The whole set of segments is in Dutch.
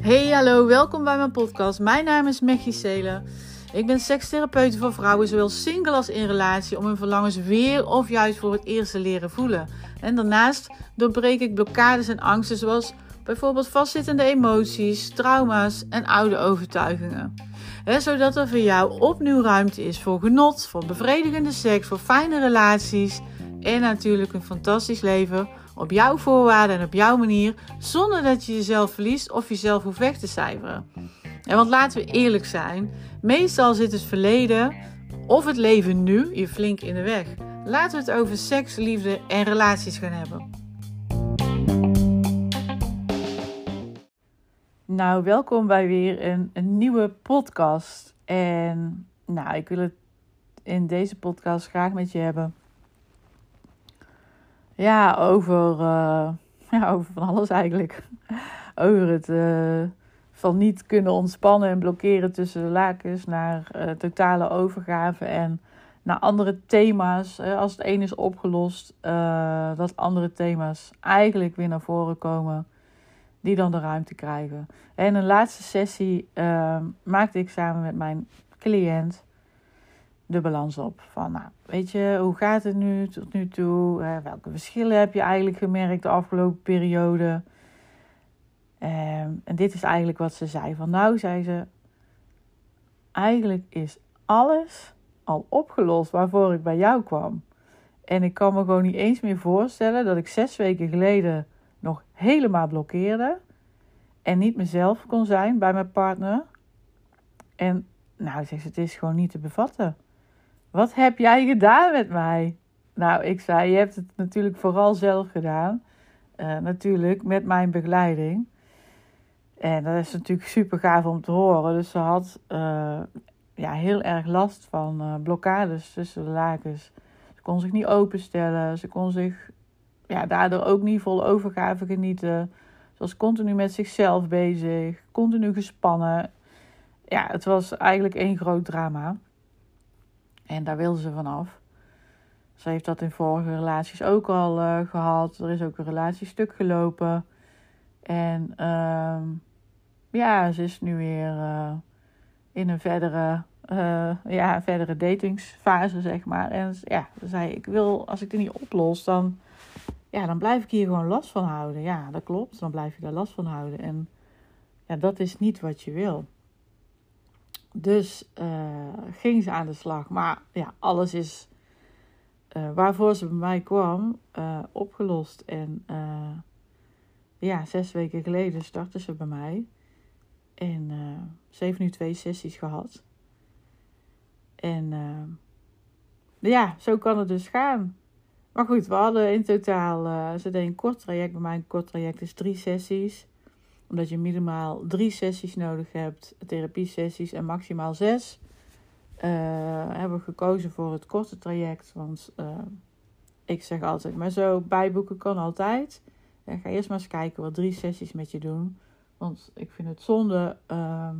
Hey, hallo, welkom bij mijn podcast. Mijn naam is Mechie Selen. Ik ben sekstherapeut voor vrouwen, zowel single als in relatie, om hun verlangens weer of juist voor het eerst te leren voelen. En daarnaast doorbreek ik blokkades en angsten, zoals bijvoorbeeld vastzittende emoties, trauma's en oude overtuigingen. zodat er voor jou opnieuw ruimte is voor genot, voor bevredigende seks, voor fijne relaties en natuurlijk een fantastisch leven op jouw voorwaarden en op jouw manier, zonder dat je jezelf verliest of jezelf hoeft weg te cijferen. En want laten we eerlijk zijn, meestal zit het verleden of het leven nu je flink in de weg. Laten we het over seks, liefde en relaties gaan hebben. Nou, welkom bij weer een, een nieuwe podcast. En nou, ik wil het in deze podcast graag met je hebben ja, over, uh, ja, over van alles eigenlijk. over het uh, van niet kunnen ontspannen en blokkeren tussen de lakens naar uh, totale overgave en naar andere thema's. als het een is opgelost, dat andere thema's eigenlijk weer naar voren komen, die dan de ruimte krijgen. En een laatste sessie maakte ik samen met mijn cliënt de balans op. Van, nou, weet je, hoe gaat het nu tot nu toe? welke verschillen heb je eigenlijk gemerkt de afgelopen periode? Ehm, en dit is eigenlijk wat ze zei. Van, nou, zei ze, eigenlijk is alles al opgelost waarvoor ik bij jou kwam. En ik kan me gewoon niet eens meer voorstellen dat ik zes weken geleden nog helemaal blokkeerde. En niet mezelf kon zijn bij mijn partner. En nou, zegt ze, het is gewoon niet te bevatten. Wat heb jij gedaan met mij? Nou, ik zei, je hebt het natuurlijk vooral zelf gedaan. Uh, natuurlijk met mijn begeleiding. En dat is natuurlijk super gaaf om te horen. Dus ze had uh, ja, heel erg last van uh, blokkades tussen de lakens. Ze kon zich niet openstellen. Ze kon zich ja, daardoor ook niet vol overgave genieten. Ze was continu met zichzelf bezig. Continu gespannen. Ja, het was eigenlijk één groot drama. En daar wilde ze vanaf. Ze heeft dat in vorige relaties ook al uh, gehad. Er is ook een relatiestuk gelopen. En uh, ja, ze is nu weer uh, in een verdere, uh, ja, verdere datingsfase, zeg maar. En ja, ze zei, ik wil, als ik dit niet oplos, dan, ja, dan blijf ik hier gewoon last van houden. Ja, dat klopt, dan blijf je daar last van houden. En ja, dat is niet wat je wil. Dus uh, ging ze aan de slag. Maar ja, alles is uh, waarvoor ze bij mij kwam uh, opgelost. En ja, zes weken geleden startte ze bij mij. En ze heeft nu twee sessies gehad. En ja, zo kan het dus gaan. Maar goed, we hadden in totaal, ze deed een kort traject. Bij mij een kort traject is drie sessies omdat je minimaal drie sessies nodig hebt, therapie-sessies en maximaal zes. Uh, hebben we gekozen voor het korte traject. Want uh, ik zeg altijd, maar zo bijboeken kan altijd. En ga eerst maar eens kijken wat drie sessies met je doen. Want ik vind het zonde uh,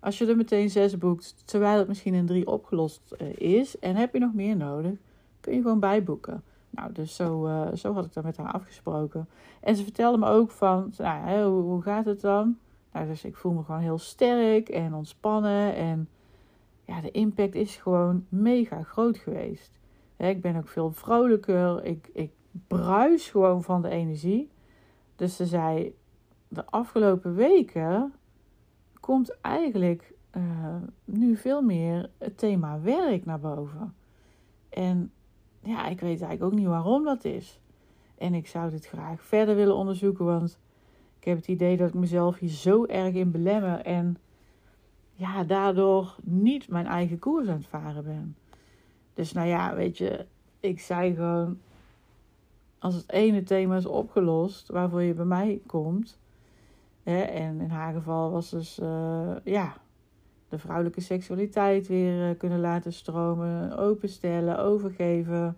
als je er meteen zes boekt, terwijl het misschien in drie opgelost uh, is. En heb je nog meer nodig, kun je gewoon bijboeken. Nou, dus zo, uh, zo had ik dat met haar afgesproken. En ze vertelde me ook van, nou, hoe, gaat het dan? Nou, dus ik voel me gewoon heel sterk en ontspannen. En ja, de impact is gewoon mega groot geweest. Ik ben ook veel vrolijker. Ik, ik bruis gewoon van de energie. Dus ze zei, de afgelopen weken komt eigenlijk uh, nu veel meer het thema werk naar boven. En ja, ik weet eigenlijk ook niet waarom dat is. En ik zou dit graag verder willen onderzoeken, want ik heb het idee dat ik mezelf hier zo erg in belemmer en ja, daardoor niet mijn eigen koers aan het varen ben. Dus nou ja, weet je, ik zei gewoon, als het ene thema is opgelost waarvoor je bij mij komt, hè, en in haar geval was dus, uh, ja, de vrouwelijke seksualiteit weer uh, kunnen laten stromen, openstellen, overgeven,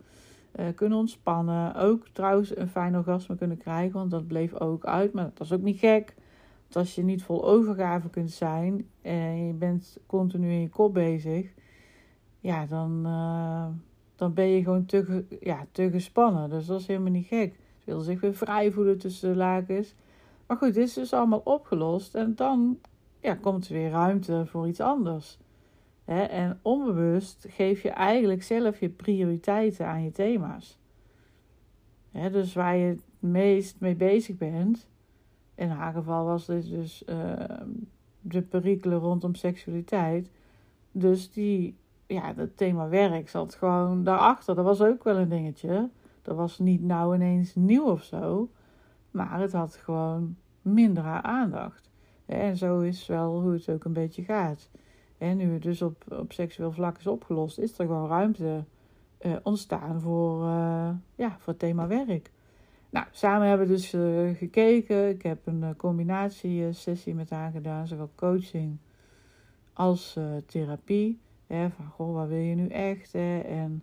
uh, kunnen ontspannen. Ook trouwens een fijn orgasme kunnen krijgen, want dat bleef ook uit. Maar dat is ook niet gek. Want als je niet vol overgave kunt zijn en je bent continu in je kop bezig, ja, dan, uh, dan ben je gewoon te, ja, te gespannen. Dus dat is helemaal niet gek. Dus Wil zich weer vrij voelen tussen de lakens. Maar goed, dit is dus allemaal opgelost. En dan ja, komt er weer ruimte voor iets anders. en onbewust geef je eigenlijk zelf je prioriteiten aan je thema's. dus waar je het meest mee bezig bent. In haar geval was dit dus uh, de perikelen rondom seksualiteit. Dus die, ja, het thema werk zat gewoon daarachter. Dat was ook wel een dingetje. Dat was niet nou ineens nieuw of zo. Maar het had gewoon minder aandacht. En zo is wel hoe het ook een beetje gaat. En nu het dus op, op seksueel vlak is opgelost, is er gewoon ruimte uh, ontstaan voor, uh, ja, voor het thema werk. Nou, samen hebben we dus uh, gekeken. Ik heb een combinatiesessie met haar gedaan, zowel coaching als therapie. Hè, van, goh, wat wil je nu echt? Hè? En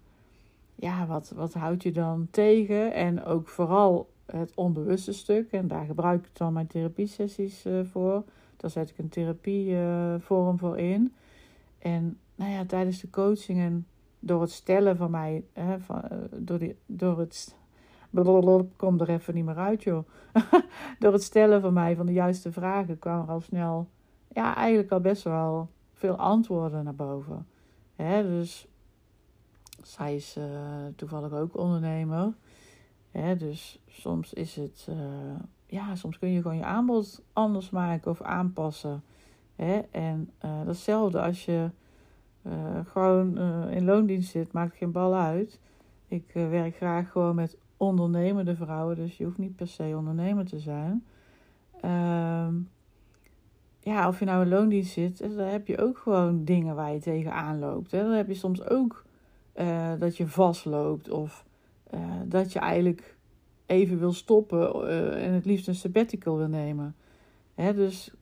ja, wat, wat houd je dan tegen? En ook vooral het onbewuste stuk. En daar gebruik ik dan mijn therapiesessies uh, voor. Daar zet ik een therapievorm uh, voor in. En nou ja, tijdens de coachingen, door het stellen van mij, hè, van, uh, door, die, door het. Kom er even niet meer uit, joh. door het stellen van mij van de juiste vragen kwam er al snel, ja, eigenlijk al best wel veel antwoorden naar boven. Hè, dus zij is toevallig ook ondernemer. Hè, dus soms is het, uh, ja, soms kun je gewoon je aanbod anders maken of aanpassen. Hè? En uh, datzelfde als je uh, gewoon in loondienst zit, maakt geen bal uit. Ik werk graag gewoon met ondernemende vrouwen, dus je hoeft niet per se ondernemer te zijn. Ehm, ja, of je nou in loondienst zit, dan heb je ook gewoon dingen waar je tegenaan loopt. Hè? Dan heb je soms ook dat je vastloopt of uh, dat je eigenlijk even wil stoppen uh, en het liefst een sabbatical wil nemen. Hè, dus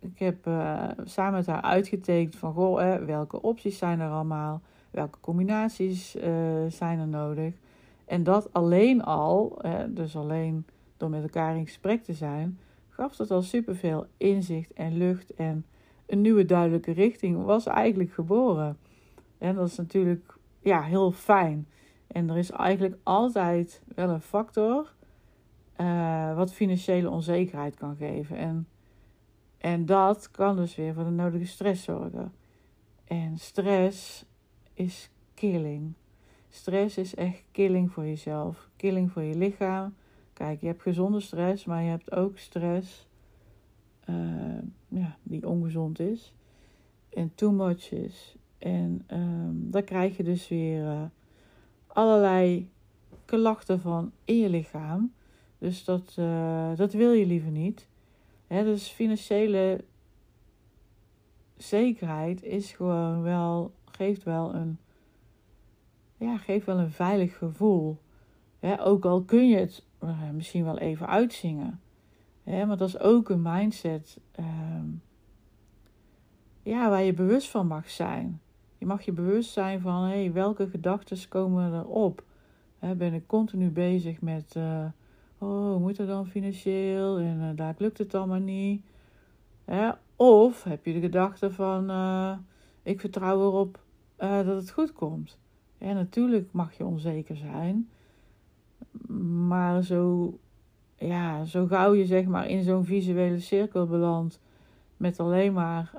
ik heb uh, samen met haar uitgetekend van goh, hè, welke opties zijn er allemaal, welke combinaties zijn er nodig. En dat alleen al, hè, dus alleen door met elkaar in gesprek te zijn, gaf dat al superveel inzicht en lucht en een nieuwe duidelijke richting was eigenlijk geboren. En dat is natuurlijk ja, heel fijn. En er is eigenlijk altijd wel een factor uh, wat financiële onzekerheid kan geven. En, en dat kan dus weer voor de nodige stress zorgen. En stress is killing. Stress is echt killing voor jezelf. Killing voor je lichaam. Kijk, je hebt gezonde stress, maar je hebt ook stress uh, ja, die ongezond is. En too much is. En um, dan krijg je dus weer uh, allerlei klachten van in je lichaam. Dus dat, uh, dat wil je liever niet. Hè, dus financiële zekerheid is gewoon wel, geeft wel een, ja, geeft wel een veilig gevoel. Hè, ook al kun je het uh, misschien wel even uitzingen. Hè, maar dat is ook een mindset uh, ja, waar je bewust van mag zijn. Je mag je bewust zijn van hey, welke gedachten komen erop. He, ben ik continu bezig met, uh, oh, moet het dan financieel en uh, daar lukt het allemaal niet. of heb je de gedachte van, uh, ik vertrouw erop dat het goed komt. Ja, natuurlijk mag je onzeker zijn, maar zo, ja, zo gauw je zeg maar in zo'n visuele cirkel belandt met alleen maar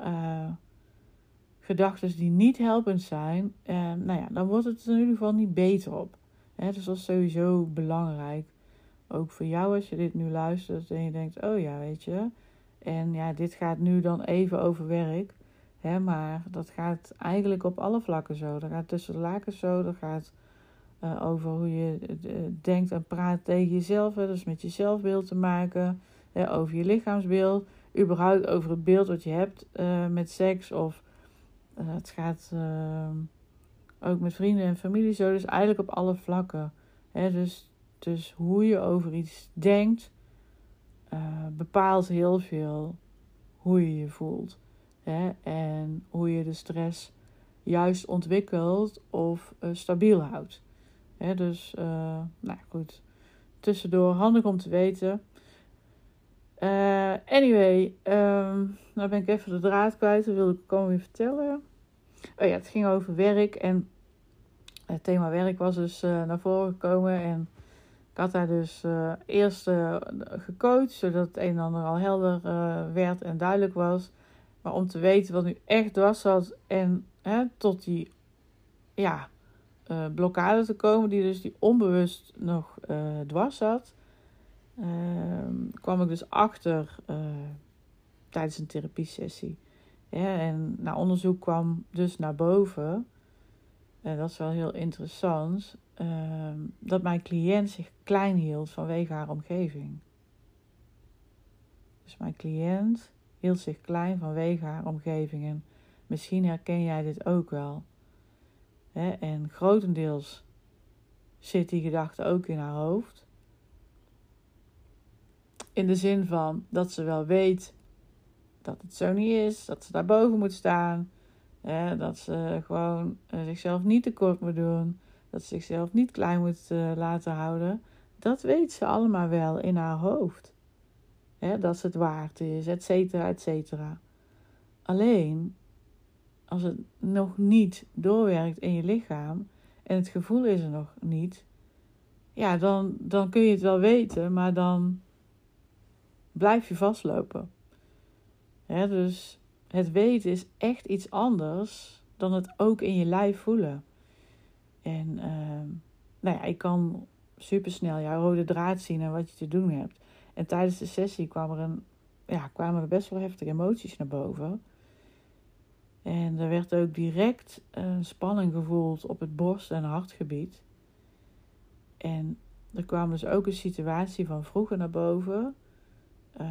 gedachten die niet helpend zijn, eh, nou ja, dan wordt het er in ieder geval niet beter op. Hè, dus dat is sowieso belangrijk. Ook voor jou als je dit nu luistert en je denkt, oh ja, weet je. En ja, dit gaat nu dan even over werk. Hè, maar dat gaat eigenlijk op alle vlakken zo. Dat gaat tussen de lakens zo. Dat gaat uh, over hoe je uh, denkt en praat tegen jezelf. Hè, dus met je zelfbeeld te maken. Hè, over je lichaamsbeeld. Überhaupt over het beeld wat je hebt met seks of eh, het gaat ehm, ook met vrienden en familie zo. Dus eigenlijk op alle vlakken. Hè? Dus, dus hoe je over iets denkt, uh, bepaalt heel veel hoe je je voelt. Hè? En hoe je de stress juist ontwikkelt of stabiel houdt. Dus, nou goed. Tussendoor handig om te weten. anyway, um, nou ben ik even de draad kwijt. Dat wilde ik komen weer vertellen. Oh ja, het ging over werk en het thema werk was dus uh, naar voren gekomen. En Ik had haar dus uh, eerst uh, gecoacht, zodat het een en ander al helder werd en duidelijk was. Maar om te weten wat nu echt dwars zat en hè, tot die ja, blokkade te komen, die dus die onbewust nog dwars zat, ehm, kwam ik dus achter tijdens een therapiesessie. En na onderzoek kwam dus naar boven, en dat is wel heel interessant, Ehm, dat mijn cliënt zich klein hield vanwege haar omgeving. Dus mijn cliënt hield zich klein vanwege haar omgeving. En misschien herken jij dit ook wel. En grotendeels zit die gedachte ook in haar hoofd. In de zin van dat ze wel weet dat het zo niet is, dat ze daarboven moet staan, dat ze gewoon eh, zichzelf niet tekort moet doen, dat ze zichzelf niet klein moet uh, laten houden. Dat weet ze allemaal wel in haar hoofd. dat ze het waard is, et cetera, et cetera. Alleen, als het nog niet doorwerkt in je lichaam en het gevoel is er nog niet, ja, dan, dan kun je het wel weten, maar dan blijf je vastlopen. Dus het weten is echt iets anders dan het ook in je lijf voelen. En uh, nou ja, ik kan supersnel jouw rode draad zien en wat je te doen hebt. En tijdens de sessie kwam er een, ja, kwamen er best wel heftige emoties naar boven. En er werd ook direct een spanning gevoeld op het borst- en hartgebied. En er kwam dus ook een situatie van vroeger naar boven, uh,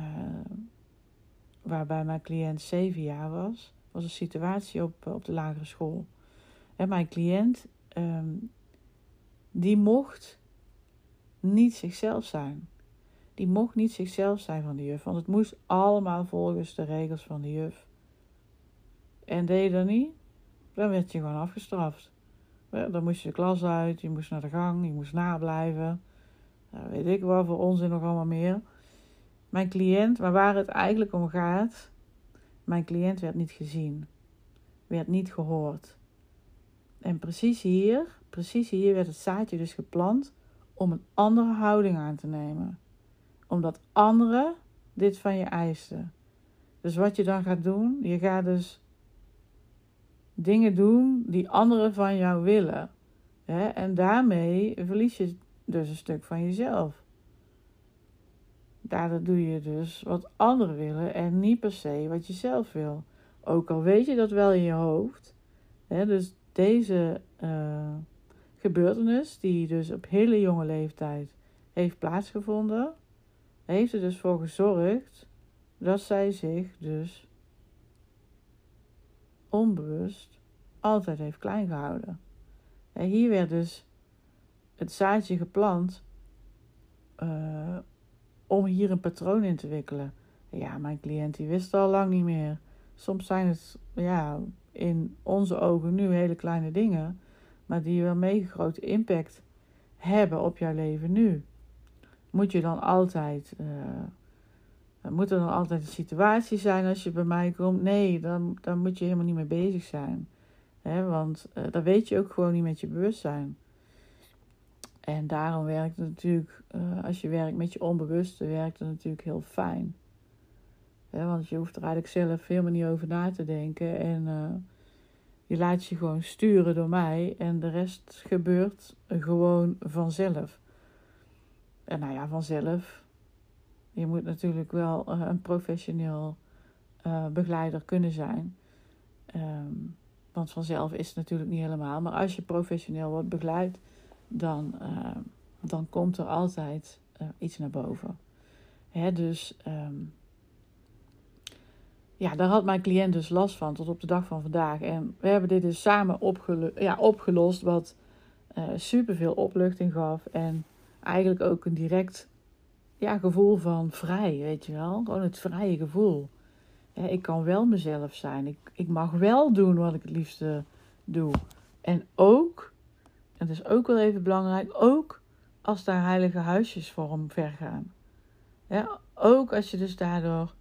waarbij mijn cliënt zeven jaar was. was een situatie op, op de lagere school. En mijn cliënt Ehm, die mocht niet zichzelf zijn. Die mocht niet zichzelf zijn van de juf, want het moest allemaal volgens de regels van de juf. En deed je dat niet, dan werd je gewoon afgestraft. Dan moest je de klas uit, je moest naar de gang, je moest nablijven. Nou, weet ik wel voor onzin nog allemaal meer. Mijn cliënt, maar waar het eigenlijk om gaat, mijn cliënt werd niet gezien, werd niet gehoord. En precies hier, precies hier werd het zaadje dus geplant om een andere houding aan te nemen. Omdat anderen dit van je eisten. Dus wat je dan gaat doen, je gaat dus dingen doen die anderen van jou willen. En daarmee verlies je dus een stuk van jezelf. Daardoor doe je dus wat anderen willen en niet per se wat je zelf wil. Ook al weet je dat wel in je hoofd. Hè? Dus deze uh, gebeurtenis, die dus op hele jonge leeftijd heeft plaatsgevonden, heeft er dus voor gezorgd dat zij zich dus onbewust altijd heeft klein gehouden. En hier werd dus het zaadje geplant uh, om hier een patroon in te wikkelen. Ja, mijn cliënt die wist al lang niet meer. Soms zijn het ja, in onze ogen nu hele kleine dingen, maar die wel mega grote impact hebben op jouw leven nu. Moet je dan altijd, uh, moet er dan altijd een situatie zijn als je bij mij komt? Nee, dan, dan moet je helemaal niet mee bezig zijn. He, want uh, dan weet je ook gewoon niet met je bewustzijn. En daarom werkt het natuurlijk, uh, als je werkt met je onbewuste, werkt het natuurlijk heel fijn want je hoeft er eigenlijk zelf helemaal niet over na te denken. En uh, je laat je gewoon sturen door mij. En de rest gebeurt gewoon vanzelf. En nou ja, vanzelf. Je moet natuurlijk wel uh, een professioneel begeleider kunnen zijn. Um, want vanzelf is het natuurlijk niet helemaal. Maar als je professioneel wordt begeleid, dan, dan komt er altijd iets naar boven. Hè, dus um, ja, daar had mijn cliënt dus last van tot op de dag van vandaag. En we hebben dit dus samen opgelo ja, opgelost, wat uh, superveel opluchting gaf. En eigenlijk ook een direct ja, gevoel van vrij, weet je wel. Gewoon het vrije gevoel. ik kan wel mezelf zijn. Ik, ik mag wel doen wat ik het liefste doe. En ook, dat is ook wel even belangrijk, ook als daar heilige huisjes voor omver gaan. Ja, ook als je dus daardoor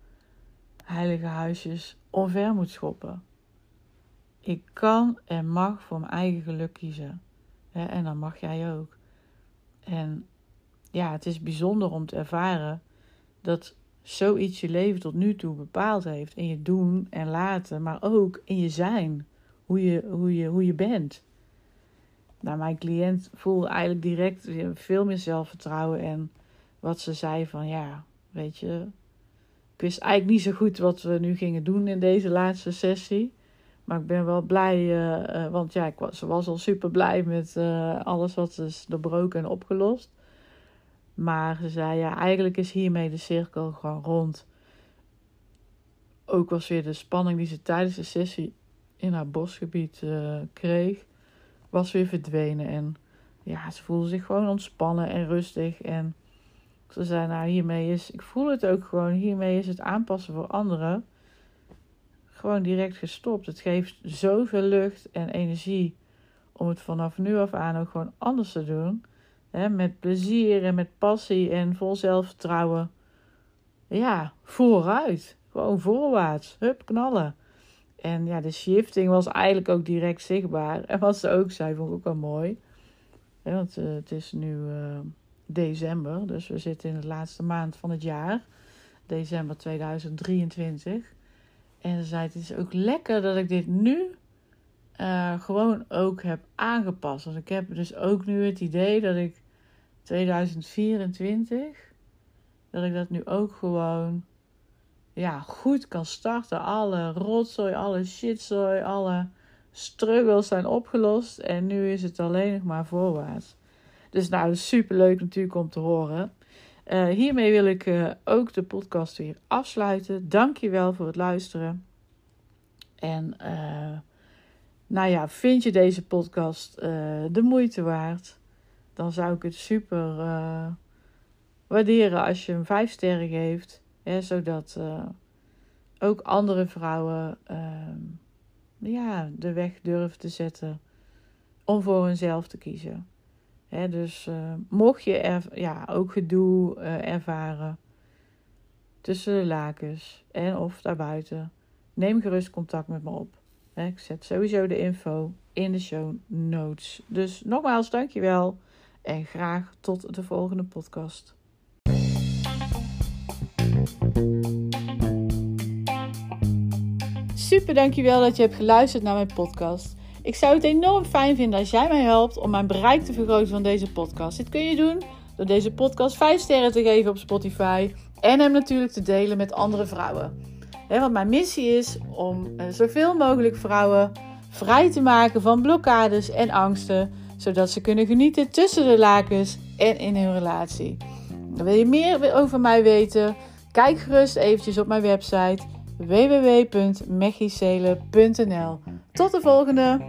heilige huisjes onver moet schoppen. Ik kan en mag voor mijn eigen geluk kiezen. en dan mag jij ook. En ja, het is bijzonder om te ervaren dat zoiets je leven tot nu toe bepaald heeft. In je doen en laten, maar ook in je zijn. Hoe je, hoe je, hoe je bent. Nou, mijn cliënt voelde eigenlijk direct veel meer zelfvertrouwen. En wat ze zei van ja, weet je, ik wist eigenlijk niet zo goed wat we nu gingen doen in deze laatste sessie. Maar ik ben wel blij, uh, want ja, ik was, ze was al super blij met uh, alles wat is doorbroken en opgelost. Maar ze zei ja, eigenlijk is hiermee de cirkel gewoon rond. Ook was weer de spanning die ze tijdens de sessie in haar bosgebied kreeg, was weer verdwenen. En ja, ze voelde zich gewoon ontspannen en rustig. En ze zei, nou hiermee is, ik voel het ook gewoon, hiermee is het aanpassen voor anderen gewoon direct gestopt. Het geeft zoveel lucht en energie om het vanaf nu af aan ook gewoon anders te doen. Hè, met plezier en met passie en vol zelfvertrouwen. Ja, vooruit. Gewoon voorwaarts. Hup, knallen. En ja, de shifting was eigenlijk ook direct zichtbaar. En wat ze ook zei, vond ik ook wel mooi. want uh, het is nu uh, december, dus we zitten in de laatste maand van het jaar. December 2023. En ze zei: Het is ook lekker dat ik dit nu uh, gewoon ook heb aangepast. Want ik heb dus ook nu het idee dat ik 2024, dat ik dat nu ook gewoon ja, goed kan starten. Alle rotzooi, alle shitzooi, alle struggles zijn opgelost. En nu is het alleen nog maar voorwaarts. Dus nou, super leuk natuurlijk om te horen. Uh, hiermee wil ik uh, ook de podcast weer afsluiten. Dank je wel voor het luisteren. En uh, nou ja, vind je deze podcast de moeite waard? Dan zou ik het super waarderen als je hem vijf sterren geeft. Zodat ook andere vrouwen ehm, ja, de weg durven te zetten om voor hunzelf te kiezen dus uh, mocht je er, ja, ook gedoe uh, ervaren tussen de lakens en of daarbuiten, neem gerust contact met me op. ik zet sowieso de info in de show notes. Dus nogmaals, dankjewel en graag tot de volgende podcast. Super, dankjewel dat je hebt geluisterd naar mijn podcast. Ik zou het enorm fijn vinden als jij mij helpt om mijn bereik te vergroten van deze podcast. Dit kun je doen door deze podcast 5 sterren te geven op Spotify en hem natuurlijk te delen met andere vrouwen. want mijn missie is om uh, zoveel mogelijk vrouwen vrij te maken van blokkades en angsten, zodat ze kunnen genieten tussen de lakens en in hun relatie. wil je meer over mij weten? Kijk gerust eventjes op mijn website www.mechicele.nl. Tot de volgende!